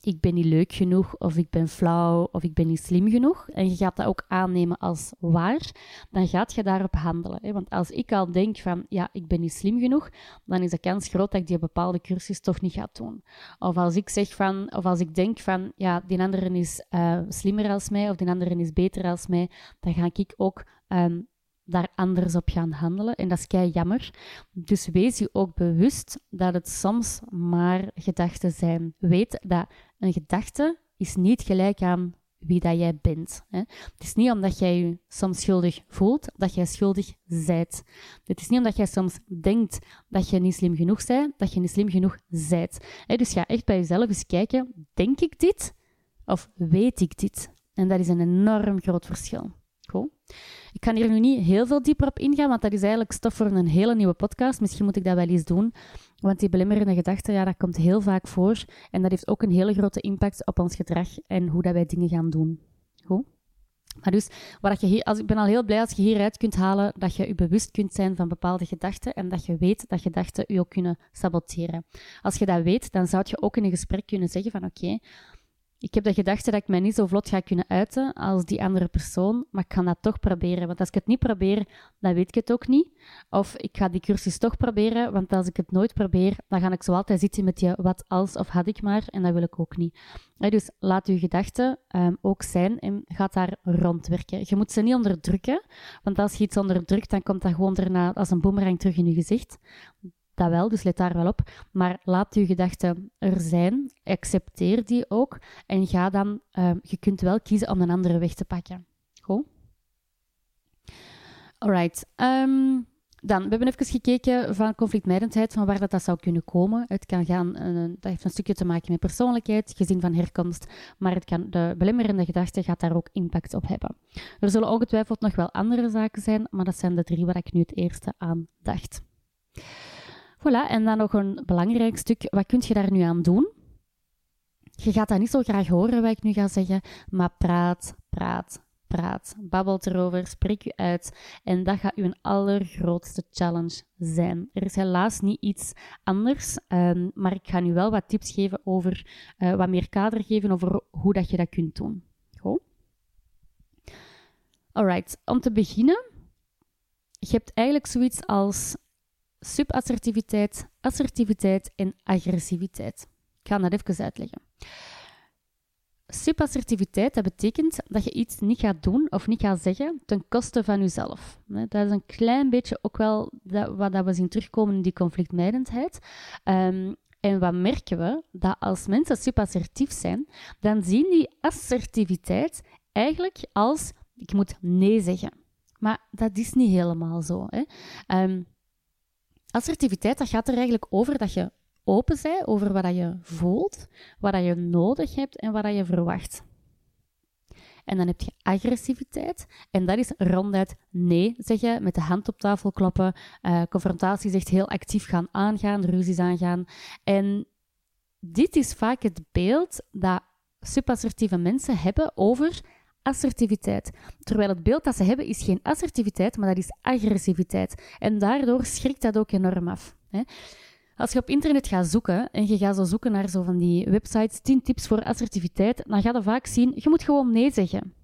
ik ben niet leuk genoeg, of ik ben flauw, of ik ben niet slim genoeg, en je gaat dat ook aannemen als waar, dan gaat je daarop handelen. Hè? Want als ik al denk van, ja, ik ben niet slim genoeg, dan is de kans groot dat ik die bepaalde cursus toch niet ga doen. Of als ik zeg van, of als ik denk van, ja, die andere is uh, slimmer als mij, of die andere is beter als mij, dan ga ik ook um, daar anders op gaan handelen. En dat is kei jammer. Dus wees je ook bewust dat het soms maar gedachten zijn. Weet dat een gedachte is niet gelijk aan wie dat jij bent. Hè. Het is niet omdat jij je soms schuldig voelt, dat jij schuldig zijt. Het is niet omdat jij soms denkt dat je niet slim genoeg bent, dat je niet slim genoeg zijt. Dus ga echt bij jezelf eens kijken, denk ik dit of weet ik dit? En dat is een enorm groot verschil. Cool. Kan hier nu niet heel veel dieper op ingaan, want dat is eigenlijk stof voor een hele nieuwe podcast. Misschien moet ik dat wel eens doen. Want die belemmerende gedachten, ja, dat komt heel vaak voor. En dat heeft ook een hele grote impact op ons gedrag en hoe dat wij dingen gaan doen. Goed? Maar dus, wat je hier, als, ik ben al heel blij als je hieruit kunt halen dat je je bewust kunt zijn van bepaalde gedachten en dat je weet dat gedachten je ook kunnen saboteren. Als je dat weet, dan zou je ook in een gesprek kunnen zeggen van oké, ik heb de gedachte dat ik mij niet zo vlot ga kunnen uiten als die andere persoon, maar ik ga dat toch proberen. Want als ik het niet probeer, dan weet ik het ook niet. Of ik ga die cursus toch proberen, want als ik het nooit probeer, dan ga ik zo altijd zitten met je wat als of had ik maar, en dat wil ik ook niet. dus laat uw gedachten um, ook zijn en ga daar rondwerken. Je moet ze niet onderdrukken, want als je iets onderdrukt, dan komt dat gewoon daarna als een boemerang terug in je gezicht dat wel, dus let daar wel op. Maar laat je gedachten er zijn, accepteer die ook en ga dan, uh, je kunt wel kiezen om een andere weg te pakken. Goed? Alright. Um, dan, we hebben even gekeken van conflictmijdendheid, van waar dat, dat zou kunnen komen. Het kan gaan, uh, dat heeft een stukje te maken met persoonlijkheid, gezin van herkomst, maar het kan, de belemmerende gedachte gaat daar ook impact op hebben. Er zullen ongetwijfeld nog wel andere zaken zijn, maar dat zijn de drie waar ik nu het eerste aan dacht. Voilà, en dan nog een belangrijk stuk. Wat kun je daar nu aan doen? Je gaat dat niet zo graag horen wat ik nu ga zeggen, maar praat, praat, praat. Babbel erover, spreek je uit. En dat gaat uw allergrootste challenge zijn. Er is helaas niet iets anders, um, maar ik ga nu wel wat tips geven over, uh, wat meer kader geven over hoe dat je dat kunt doen. Goed? Alright, om te beginnen, je hebt eigenlijk zoiets als subassertiviteit, assertiviteit en agressiviteit. Ik ga dat even uitleggen. Subassertiviteit, dat betekent dat je iets niet gaat doen of niet gaat zeggen ten koste van jezelf. Dat is een klein beetje ook wel wat we zien terugkomen in die conflictmijdendheid. Um, en wat merken we? Dat als mensen subassertief zijn, dan zien die assertiviteit eigenlijk als ik moet nee zeggen. Maar dat is niet helemaal zo. Hè? Um, Assertiviteit, dat gaat er eigenlijk over dat je open bent over wat je voelt, wat je nodig hebt en wat je verwacht. En dan heb je agressiviteit. En dat is ronduit nee zeggen, met de hand op tafel kloppen, uh, confrontaties echt heel actief gaan aangaan, ruzies aangaan. En dit is vaak het beeld dat subassertieve mensen hebben over assertiviteit. Terwijl het beeld dat ze hebben is geen assertiviteit, maar dat is agressiviteit. En daardoor schrikt dat ook enorm af. Hè. Als je op internet gaat zoeken en je gaat zo zoeken naar zo van die websites, 10 tips voor assertiviteit, dan ga je vaak zien, je moet gewoon nee zeggen.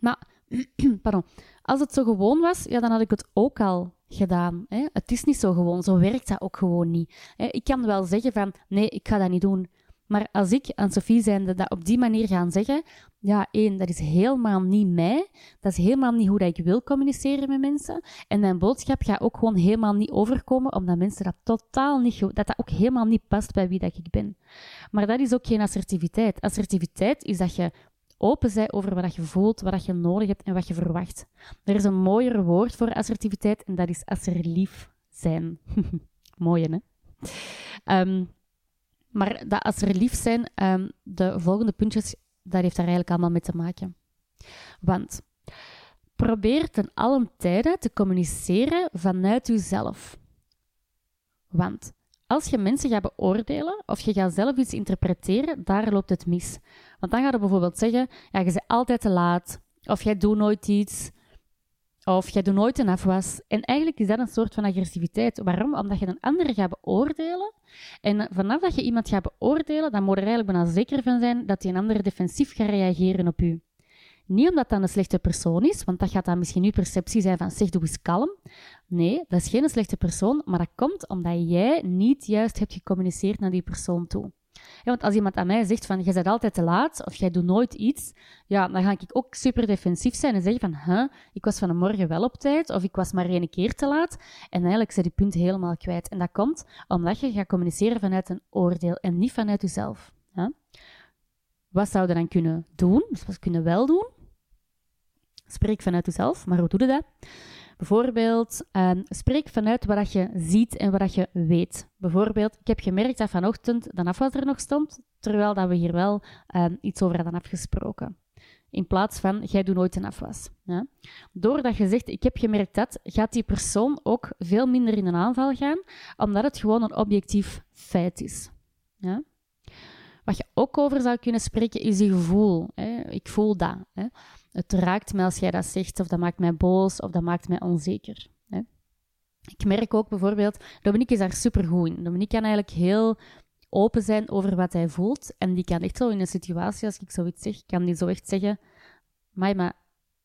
Maar, [CLEARS THROAT] pardon, als het zo gewoon was, ja, dan had ik het ook al gedaan. Hè. Het is niet zo gewoon, zo werkt dat ook gewoon niet. Hè. Ik kan wel zeggen van, nee, ik ga dat niet doen. Maar als ik aan Sophie zijnde dat op die manier gaan zeggen, ja, één, dat is helemaal niet mij. Dat is helemaal niet hoe dat ik wil communiceren met mensen. En mijn boodschap gaat ook gewoon helemaal niet overkomen, omdat mensen dat totaal niet, dat dat ook helemaal niet past bij wie dat ik ben. Maar dat is ook geen assertiviteit. Assertiviteit is dat je open bent over wat je voelt, wat je nodig hebt en wat je verwacht. Er is een mooier woord voor assertiviteit en dat is asserlief zijn. [LAUGHS] Mooi, hè? Um, maar dat als er lief zijn, um, de volgende puntjes, daar heeft daar eigenlijk allemaal mee te maken. Want probeer ten allen tijde te communiceren vanuit jezelf. Want als je mensen gaat beoordelen of je gaat zelf iets interpreteren, daar loopt het mis. Want dan gaat je bijvoorbeeld zeggen, ja, je bent altijd te laat, of jij doet nooit iets, of jij doet nooit een afwas. En eigenlijk is dat een soort van agressiviteit. Waarom? Omdat je een ander gaat beoordelen. En vanaf dat je iemand gaat beoordelen, dan moet er eigenlijk bijna zeker van zijn dat die een ander defensief gaat reageren op u. Niet omdat dat een slechte persoon is, want dat gaat dan misschien uw perceptie zijn van zeg, doe eens kalm. Nee, dat is geen slechte persoon, maar dat komt omdat jij niet juist hebt gecommuniceerd naar die persoon toe. Ja, want als iemand aan mij zegt van, jij bent altijd te laat, of jij doet nooit iets, ja, dan ga ik ook super defensief zijn en zeggen van, huh, ik was vanmorgen wel op tijd, of ik was maar één keer te laat. En eigenlijk zijn die punten helemaal kwijt. En dat komt omdat je gaat communiceren vanuit een oordeel en niet vanuit jezelf. Huh? Wat zou je dan kunnen doen? Dus wat kunnen wel doen? Spreek vanuit jezelf, maar hoe doe je dat? Bijvoorbeeld, um, spreek vanuit wat je ziet en wat je weet. Bijvoorbeeld, ik heb gemerkt dat vanochtend de afwas er nog stond, terwijl dat we hier wel um, iets over hadden afgesproken. in plaats van jij doet nooit een afwas. Ja? Doordat je zegt ik heb gemerkt dat, gaat die persoon ook veel minder in een aanval gaan, omdat het gewoon een objectief feit is. Ja? Wat je ook over zou kunnen spreken is je gevoel. Hè? Ik voel dat. Hè? Het raakt mij als jij dat zegt, of dat maakt mij boos, of dat maakt mij onzeker. Hè? Ik merk ook bijvoorbeeld, Dominique is daar supergoed in. Dominique kan eigenlijk heel open zijn over wat hij voelt. En die kan echt zo in een situatie, als ik zoiets zeg, kan die zo echt zeggen, maar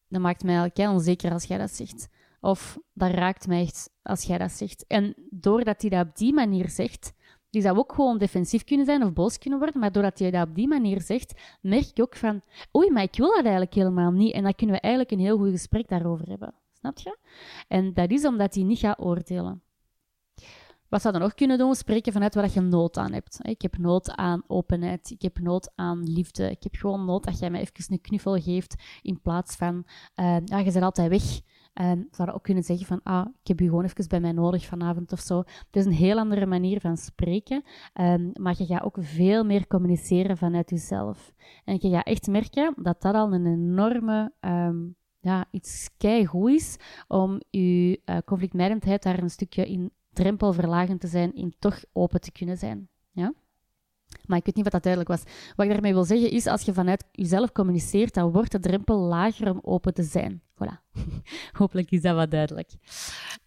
dat maakt mij eigenlijk onzeker als jij dat zegt. Of dat raakt mij echt als jij dat zegt. En doordat hij dat op die manier zegt, die zou ook gewoon defensief kunnen zijn of boos kunnen worden, maar doordat je dat op die manier zegt, merk je ook van, oei, maar ik wil dat eigenlijk helemaal niet. En dan kunnen we eigenlijk een heel goed gesprek daarover hebben. Snap je? En dat is omdat hij niet gaat oordelen. Wat zou dan nog kunnen doen? Spreken vanuit waar je nood aan hebt. Ik heb nood aan openheid. Ik heb nood aan liefde. Ik heb gewoon nood dat jij mij even een knuffel geeft in plaats van, uh, ja, je bent altijd weg. En zou ook kunnen zeggen van, ah, ik heb je gewoon even bij mij nodig vanavond of zo. Het is een heel andere manier van spreken, um, maar je gaat ook veel meer communiceren vanuit jezelf. En je gaat echt merken dat dat al een enorme, um, ja, iets keigoed is om je uh, conflictmijdendheid daar een stukje in drempelverlagend te zijn, in toch open te kunnen zijn. Ja? Maar ik weet niet wat dat duidelijk was. Wat ik daarmee wil zeggen is, als je vanuit jezelf communiceert, dan wordt de drempel lager om open te zijn. Voilà. [LAUGHS] Hopelijk is dat wat duidelijk.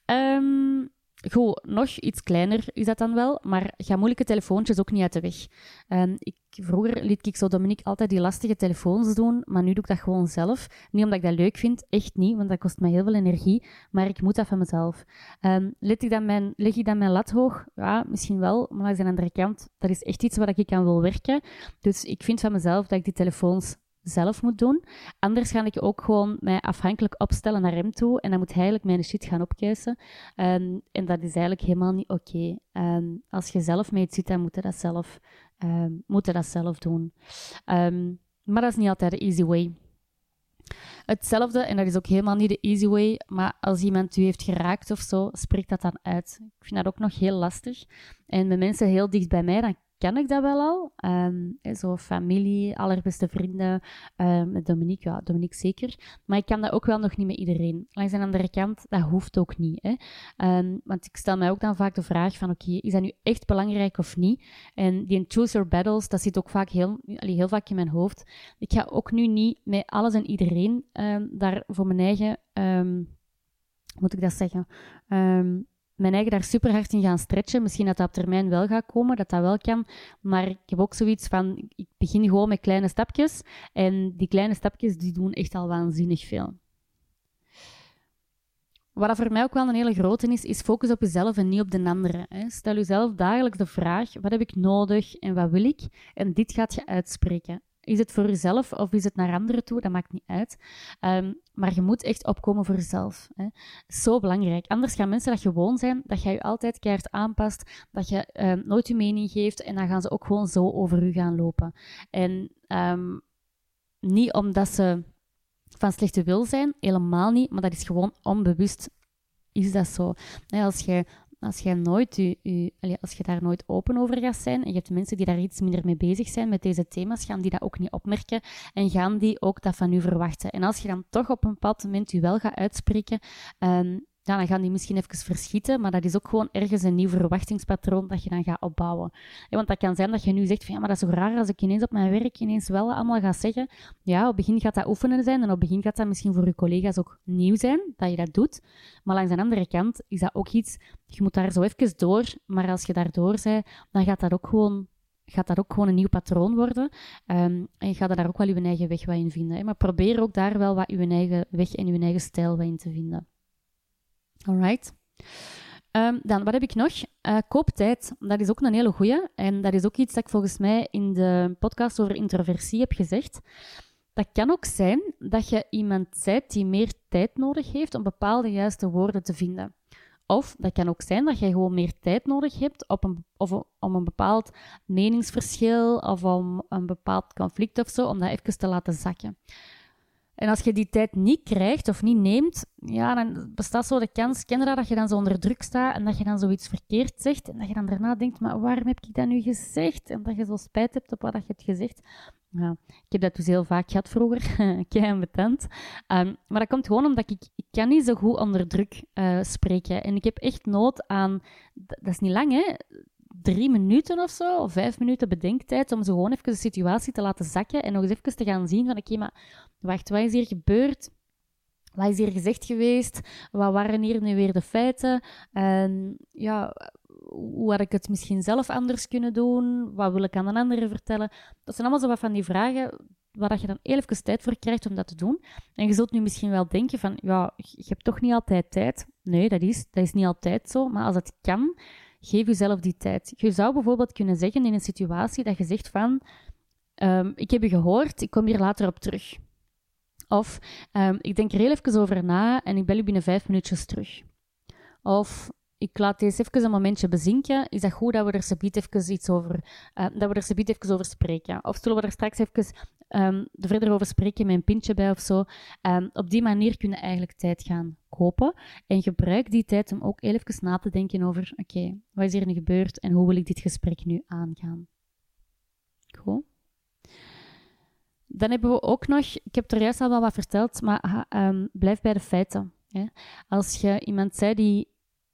Um, Goed, nog iets kleiner is dat dan wel, maar ga moeilijke telefoontjes ook niet uit de weg. Um, ik, vroeger liet ik zo Dominique altijd die lastige telefoons doen, maar nu doe ik dat gewoon zelf. Niet omdat ik dat leuk vind, echt niet, want dat kost mij heel veel energie, maar ik moet dat van mezelf. Um, leg, ik dan mijn, leg ik dan mijn lat hoog? Ja, misschien wel, maar aan de andere kant, dat is echt iets waar ik aan wil werken. Dus ik vind van mezelf dat ik die telefoons zelf moet doen. Anders ga ik ook gewoon mij afhankelijk opstellen naar hem toe en dan moet hij eigenlijk mijn shit gaan opkuisen. Um, en dat is eigenlijk helemaal niet oké. Um, als je zelf mee zit, dan moet dat zelf, um, moet dat zelf doen. maar dat is niet altijd de easy way. Hetzelfde, en dat is ook helemaal niet de easy way, maar als iemand u heeft geraakt of zo, spreek dat dan uit. Ik vind dat ook nog heel lastig. En met mensen heel dicht bij mij, dan ken ik dat wel al. Um, zo familie, allerbeste vrienden, met Dominique, ja, Dominique zeker. Maar ik kan dat ook wel nog niet met iedereen. Langs de andere kant, dat hoeft ook niet. Hè. Um, want ik stel mij ook dan vaak de vraag van, oké, is dat nu echt belangrijk of niet? En die choose your battles, dat zit ook vaak heel, heel vaak in mijn hoofd. Ik ga ook nu niet met alles en iedereen daar voor mijn eigen... moet ik dat zeggen? Mijn eigen daar super hard in gaan stretchen. Misschien dat dat op termijn wel gaat komen, dat dat wel kan. Maar ik heb ook zoiets van, ik begin gewoon met kleine stapjes. En die kleine stapjes, die doen echt al waanzinnig veel. Wat dat voor mij ook wel een hele grote is, is focus op jezelf en niet op de anderen. Stel jezelf dagelijks de vraag, wat heb ik nodig en wat wil ik? En dit gaat je uitspreken. Is het voor jezelf of is het naar anderen toe? Dat maakt niet uit. Um, maar je moet echt opkomen voor jezelf. Hè. Zo belangrijk. Anders gaan mensen dat gewoon zijn, dat jij je altijd keihard aanpast, dat je um, nooit je mening geeft en dan gaan ze ook gewoon zo over u gaan lopen. En um, niet omdat ze van slechte wil zijn, helemaal niet, maar dat is gewoon onbewust is dat zo. Als je als je, nooit je, als je daar nooit open over gaat zijn en je hebt mensen die daar iets minder mee bezig zijn met deze thema's, gaan die dat ook niet opmerken en gaan die ook dat van u verwachten. En als je dan toch op een bepaald moment je wel gaat uitspreken, um, ja, dan gaan die misschien even verschieten, maar dat is ook gewoon ergens een nieuw verwachtingspatroon dat je dan gaat opbouwen. Want dat kan zijn dat je nu zegt van ja, maar dat is zo raar als ik ineens op mijn werk ineens wel allemaal ga zeggen. Ja, op het begin gaat dat oefenen zijn en op het begin gaat dat misschien voor je collega's ook nieuw zijn, dat je dat doet. Maar langs de andere kant is dat ook iets, je moet daar zo even door, maar als je daar door bent, dan gaat dat ook gewoon gaat dat ook gewoon een nieuw patroon worden. Um, en je gaat daar ook wel je eigen weg wat in vinden. Hè. Maar probeer ook daar wel wat je eigen weg en je eigen stijl wat in te vinden. Alright. Um, dan, wat heb ik nog? Koop tijd. Dat is ook een hele goeie. En dat is ook iets dat ik volgens mij in de podcast over introversie heb gezegd. Dat kan ook zijn dat je iemand zijt die meer tijd nodig heeft om bepaalde juiste woorden te vinden. Of dat kan ook zijn dat je gewoon meer tijd nodig hebt op een, of om een bepaald meningsverschil of om een bepaald conflict of zo, om dat even te laten zakken. En als je die tijd niet krijgt of niet neemt, ja, dan bestaat zo de kans, je dat, je dan zo onder druk staat en dat je dan zoiets verkeerd zegt en dat je dan daarna denkt, maar waarom heb ik dat nu gezegd? En dat je zo spijt hebt op wat je hebt gezegd. Ja, ik heb dat dus heel vaak gehad vroeger, [LAUGHS] kei. Um, maar dat komt gewoon omdat ik, ik kan niet zo goed onder druk uh, spreken. En ik heb echt nood aan, dat is niet lang hè, drie minuten of zo, of vijf minuten bedenktijd, om zo gewoon even de situatie te laten zakken en nog eens even te gaan zien van, oké, maar wacht, wat is hier gebeurd? Wat is hier gezegd geweest? Wat waren hier nu weer de feiten? En ja, hoe had ik het misschien zelf anders kunnen doen? Wat wil ik aan een andere vertellen? Dat zijn allemaal zo wat van die vragen waar je dan even tijd voor krijgt om dat te doen. En je zult nu misschien wel denken van, ja, je hebt toch niet altijd tijd. Nee, dat is, dat is niet altijd zo. Maar als het kan, geef jezelf die tijd. Je zou bijvoorbeeld kunnen zeggen in een situatie dat je zegt van, um, ik heb je gehoord, ik kom hier later op terug. Of um, ik denk er heel even over na en ik bel je binnen vijf minuutjes terug. Of ik laat deze even een momentje bezinken. Is dat goed dat we er subiet even iets over, uh, dat we er even over spreken? Of zullen we er straks even um, er verder over spreken met een pintje bij of zo? Um, op die manier kunnen eigenlijk tijd gaan kopen. En gebruik die tijd om ook even na te denken over, oké, wat is hier nu gebeurd en hoe wil ik dit gesprek nu aangaan? Goed. Dan hebben we ook nog, ik heb er juist al wel wat verteld, maar um, blijf bij de feiten. Als je iemand zei die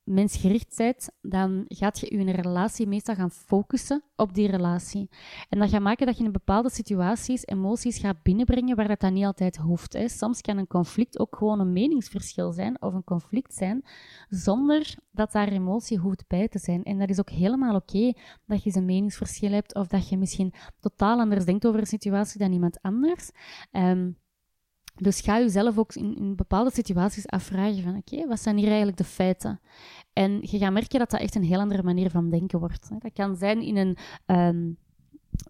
mensgericht bent, dan gaat je je relatie meestal gaan focussen op die relatie. En dat gaat maken dat je in bepaalde situaties emoties gaat binnenbrengen waar dat dan niet altijd hoeft. Hè. Soms kan een conflict ook gewoon een meningsverschil zijn of een conflict zijn, zonder dat daar emotie hoeft bij te zijn. En dat is ook helemaal oké dat je een meningsverschil hebt of dat je misschien totaal anders denkt over een situatie dan iemand anders. Um, dus ga jezelf ook in, in bepaalde situaties afvragen van oké, wat zijn hier eigenlijk de feiten? En je gaat merken dat dat echt een heel andere manier van denken wordt. Dat kan zijn in een, um,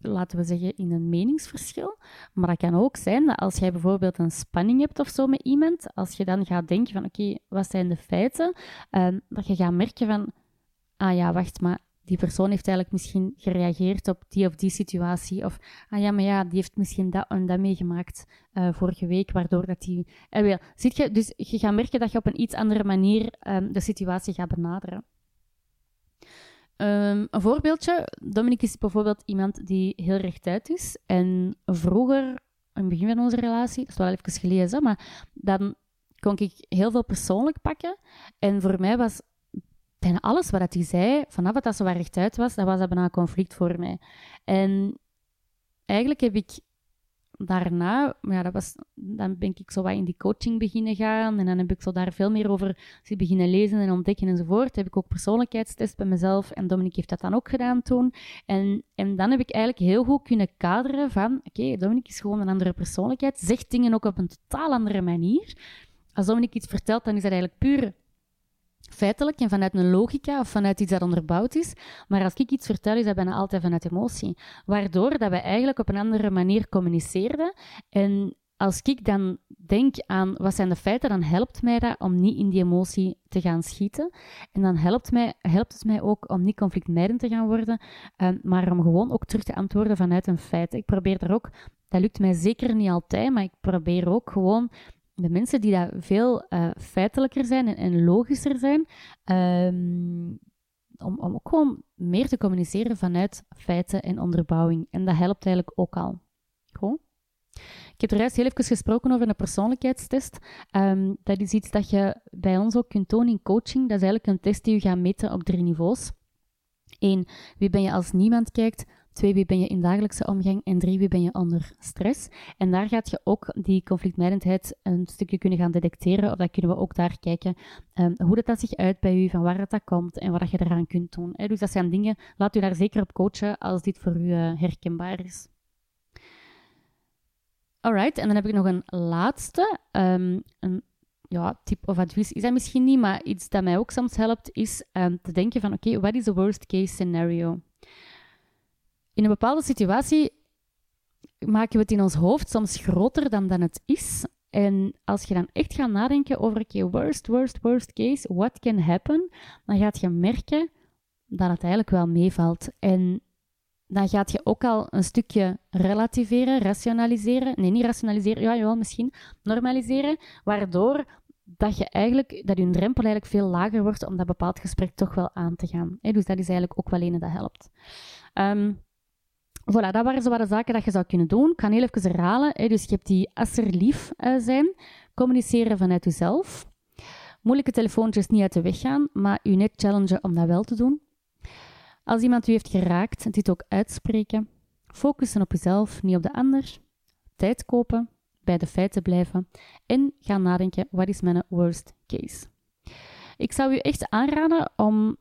laten we zeggen, in een meningsverschil. Maar dat kan ook zijn dat als jij bijvoorbeeld een spanning hebt of zo met iemand, als je dan gaat denken van oké, wat zijn de feiten? Um, dat je gaat merken van, ah ja, wacht, maar die persoon heeft eigenlijk misschien gereageerd op die of die situatie. Of, ah ja, maar ja, die heeft misschien dat en dat meegemaakt uh, vorige week, waardoor dat die... En wel, ziet je, dus je gaat merken dat je op een iets andere manier um, de situatie gaat benaderen. Um, een voorbeeldje. Dominique is bijvoorbeeld iemand die heel rechtuit is. En vroeger, in het begin van onze relatie, dat is wel even gelezen, maar dan kon ik heel veel persoonlijk pakken. En voor mij was bijna alles wat hij zei, vanaf dat dat zo rechtuit was, dat was dat bijna een conflict voor mij. En eigenlijk heb ik daarna, ja, dat was, dan ben ik zo wat in die coaching beginnen gaan en dan heb ik zo daar veel meer over beginnen lezen en ontdekken enzovoort. Heb ik ook persoonlijkheidstest bij mezelf en Dominique heeft dat dan ook gedaan toen. En, en dan heb ik eigenlijk heel goed kunnen kaderen van, oké, okay, Dominique is gewoon een andere persoonlijkheid, zegt dingen ook op een totaal andere manier. Als Dominique iets vertelt, dan is dat eigenlijk puur feitelijk en vanuit een logica of vanuit iets dat onderbouwd is. Maar als ik iets vertel, is dat bijna altijd vanuit emotie. Waardoor dat we eigenlijk op een andere manier communiceerden. En als ik dan denk aan wat zijn de feiten, dan helpt mij dat om niet in die emotie te gaan schieten. En dan helpt, mij, helpt het mij ook om niet conflictmijdend te gaan worden, um, maar om gewoon ook terug te antwoorden vanuit een feit. Ik probeer er ook, dat lukt mij zeker niet altijd, maar ik probeer ook gewoon de mensen die daar veel uh, feitelijker zijn en, logischer zijn, um, om, om ook gewoon meer te communiceren vanuit feiten en onderbouwing. En dat helpt eigenlijk ook al. Goed. Ik heb er juist heel even gesproken over een persoonlijkheidstest. Um, dat is iets dat je bij ons ook kunt tonen in coaching. Dat is eigenlijk een test die je gaat meten op drie niveaus. Eén, wie ben je als niemand kijkt? Twee, wie ben je in dagelijkse omgang? En drie, wie ben je onder stress? En daar gaat je ook die conflictmijdendheid een stukje kunnen gaan detecteren. Of dat kunnen we ook daar kijken um, hoe dat, dat zich uit bij u, van waar dat, dat komt en wat je eraan kunt doen. Hè? Dus dat zijn dingen, laat u daar zeker op coachen als dit voor u uh, herkenbaar is. Alright, en dan heb ik nog een laatste. Um, een ja, tip of advies is dat misschien niet, maar iets dat mij ook soms helpt, is um, te denken van oké, okay, wat is de worst case scenario? In een bepaalde situatie maken we het in ons hoofd soms groter dan, dan het is. En als je dan echt gaat nadenken over, worst, worst, worst case, what can happen? Dan gaat je merken dat het eigenlijk wel meevalt. En dan gaat je ook al een stukje relativeren, rationaliseren. Nee, niet rationaliseren, ja, jawel, misschien normaliseren. Waardoor dat je eigenlijk, dat je drempel eigenlijk veel lager wordt om dat bepaald gesprek toch wel aan te gaan. Dus dat is eigenlijk ook wel een dat helpt. Um, voilà, dat waren zo wat de zaken dat je zou kunnen doen. Ik ga heel even herhalen. Hè. Dus je hebt die assertief uh, zijn, communiceren vanuit jezelf, moeilijke telefoontjes niet uit de weg gaan, maar je net challengen om dat wel te doen. Als iemand u heeft geraakt, dit ook uitspreken. Focussen op jezelf, niet op de ander. Tijd kopen, bij de feiten blijven. En gaan nadenken, wat is mijn worst case? Ik zou u echt aanraden om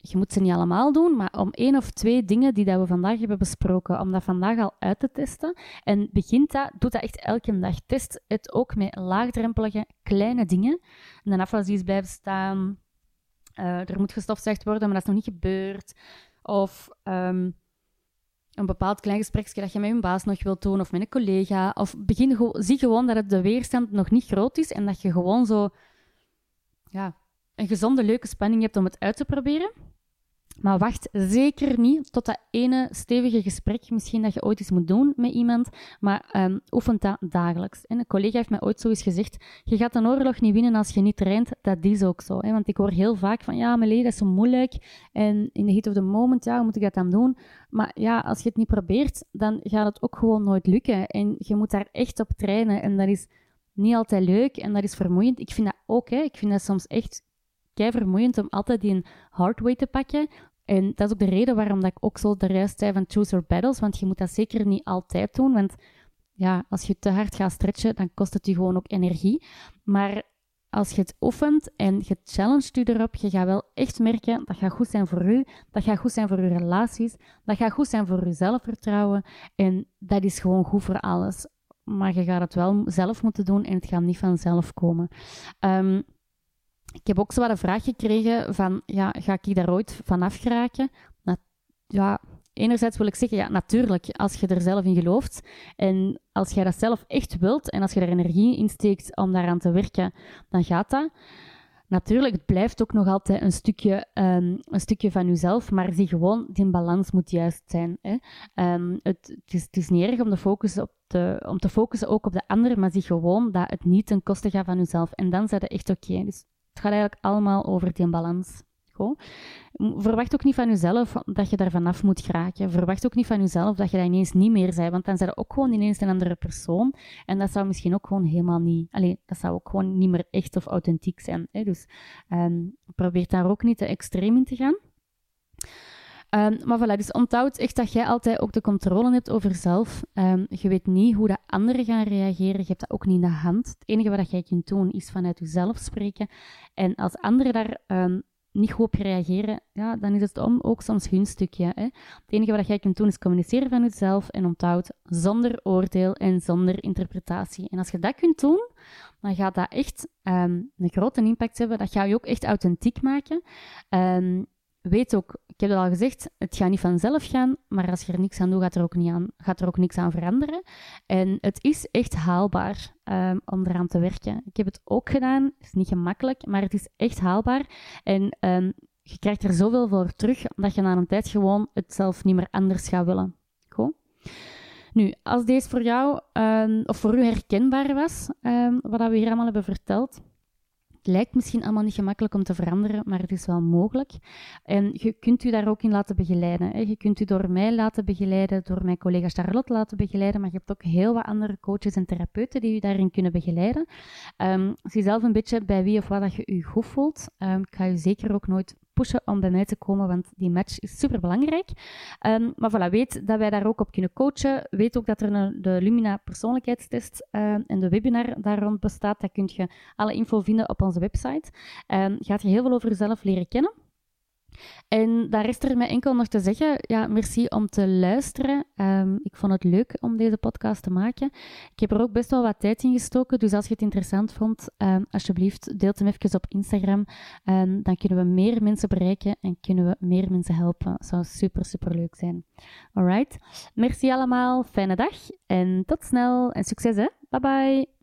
je moet ze niet allemaal doen, maar om één of twee dingen die dat we vandaag hebben besproken, om dat vandaag al uit te testen. En begint dat, doe dat echt elke dag. Test het ook met laagdrempelige kleine dingen. En dan afwas is blijven staan. Uh, er moet gestofzuigd worden, maar dat is nog niet gebeurd. Of um, een bepaald klein gespreksje dat je met je baas nog wilt doen, of met een collega. Of begin, zie gewoon dat het de weerstand nog niet groot is en dat je gewoon zo ja, een gezonde, leuke spanning hebt om het uit te proberen. Maar wacht zeker niet tot dat ene stevige gesprek misschien dat je ooit eens moet doen met iemand, maar um, oefent dat dagelijks. En een collega heeft mij ooit zo eens gezegd, je gaat een oorlog niet winnen als je niet traint. Dat is ook zo. Hè? Want ik hoor heel vaak van, ja, mijn dat is zo moeilijk. En in de heat of the moment, ja, hoe moet ik dat dan doen? Maar ja, als je het niet probeert, dan gaat het ook gewoon nooit lukken. En je moet daar echt op trainen. En dat is niet altijd leuk en dat is vermoeiend. Ik vind dat ook, hè. Ik vind dat soms echt kei vermoeiend om altijd die hard way te pakken. En dat is ook de reden waarom dat ik ook zo de zei van choose your battles, want je moet dat zeker niet altijd doen, want ja, als je te hard gaat stretchen, dan kost het je gewoon ook energie. Maar als je het oefent en je challenged je erop, je gaat wel echt merken dat gaat goed zijn voor u, dat gaat goed zijn voor uw relaties, dat gaat goed zijn voor uw zelfvertrouwen en dat is gewoon goed voor alles. Maar je gaat het wel zelf moeten doen en het gaat niet vanzelf komen. Um, ik heb ook zo vraag gekregen van, ja, ga ik daar ooit vanaf geraken? ja, enerzijds wil ik zeggen, ja, natuurlijk, als je er zelf in gelooft en als jij dat zelf echt wilt en als je er energie in steekt om daaraan te werken, dan gaat dat. Natuurlijk, het blijft ook nog altijd een stukje, um, een stukje van jezelf, maar zie gewoon, die balans moet juist zijn. Hè. Um, het, is, niet erg om, de focus op te, om te focussen ook op de ander, maar zie gewoon dat het niet ten koste gaat van jezelf. En dan zijn het echt oké. Dus het gaat eigenlijk allemaal over die balans. Verwacht ook niet van jezelf dat je daar vanaf moet geraken. Verwacht ook niet van jezelf dat je dat ineens niet meer bent, want dan zijn je ook gewoon ineens een andere persoon. En dat zou misschien ook gewoon helemaal niet... Allee, dat zou ook gewoon niet meer echt of authentiek zijn. Hè? Dus um, probeer daar ook niet te extreem in te gaan. Um, maar voilà, dus onthoud echt dat jij altijd ook de controle hebt over jezelf. Um, je weet niet hoe de anderen gaan reageren. Je hebt dat ook niet in de hand. Het enige wat jij kunt doen is vanuit jezelf spreken. En als anderen daar um, niet goed op reageren, ja, dan is het om, ook soms hun stukje. Hè? Het enige wat jij kunt doen is communiceren van jezelf en onthoud zonder oordeel en zonder interpretatie. En als je dat kunt doen, dan gaat dat echt een grote impact hebben. Dat gaat je ook echt authentiek maken weet ook, ik heb het al gezegd, het gaat niet vanzelf gaan, maar als je er niks aan doet, gaat er ook, niet aan, gaat er ook niks aan veranderen. En het is echt haalbaar um, om eraan te werken. Ik heb het ook gedaan, het is niet gemakkelijk, maar het is echt haalbaar. En um, je krijgt er zoveel voor terug, dat je na een tijd gewoon het zelf niet meer anders gaat willen. Goed? Nu, als deze voor jou, um, of voor u herkenbaar was, wat we hier allemaal hebben verteld, het lijkt misschien allemaal niet gemakkelijk om te veranderen, maar het is wel mogelijk. En je kunt u daar ook in laten begeleiden. Je kunt u door mij laten begeleiden, door mijn collega Charlotte laten begeleiden, maar je hebt ook heel wat andere coaches en therapeuten die u daarin kunnen begeleiden. Um, zie zelf een beetje bij wie of wat dat je u goed voelt. Um, ik ga u zeker ook nooit om bij mij te komen, want die match is super belangrijk. Um, maar voilà, weet dat wij daar ook op kunnen coachen. Weet ook dat er een, de Lumina persoonlijkheidstest uh, en de webinar daar rond bestaat. Daar kun je alle info vinden op onze website. Um, gaat je heel veel over jezelf leren kennen. En daar is er mij enkel nog te zeggen, ja, merci om te luisteren. Um, ik vond het leuk om deze podcast te maken. Ik heb er ook best wel wat tijd in gestoken, dus als je het interessant vond, um, alsjeblieft, deel hem even op Instagram. Um, dan kunnen we meer mensen bereiken en kunnen we meer mensen helpen. Dat zou super, super leuk zijn. Alright, merci allemaal, fijne dag en tot snel en succes hè. Bye bye.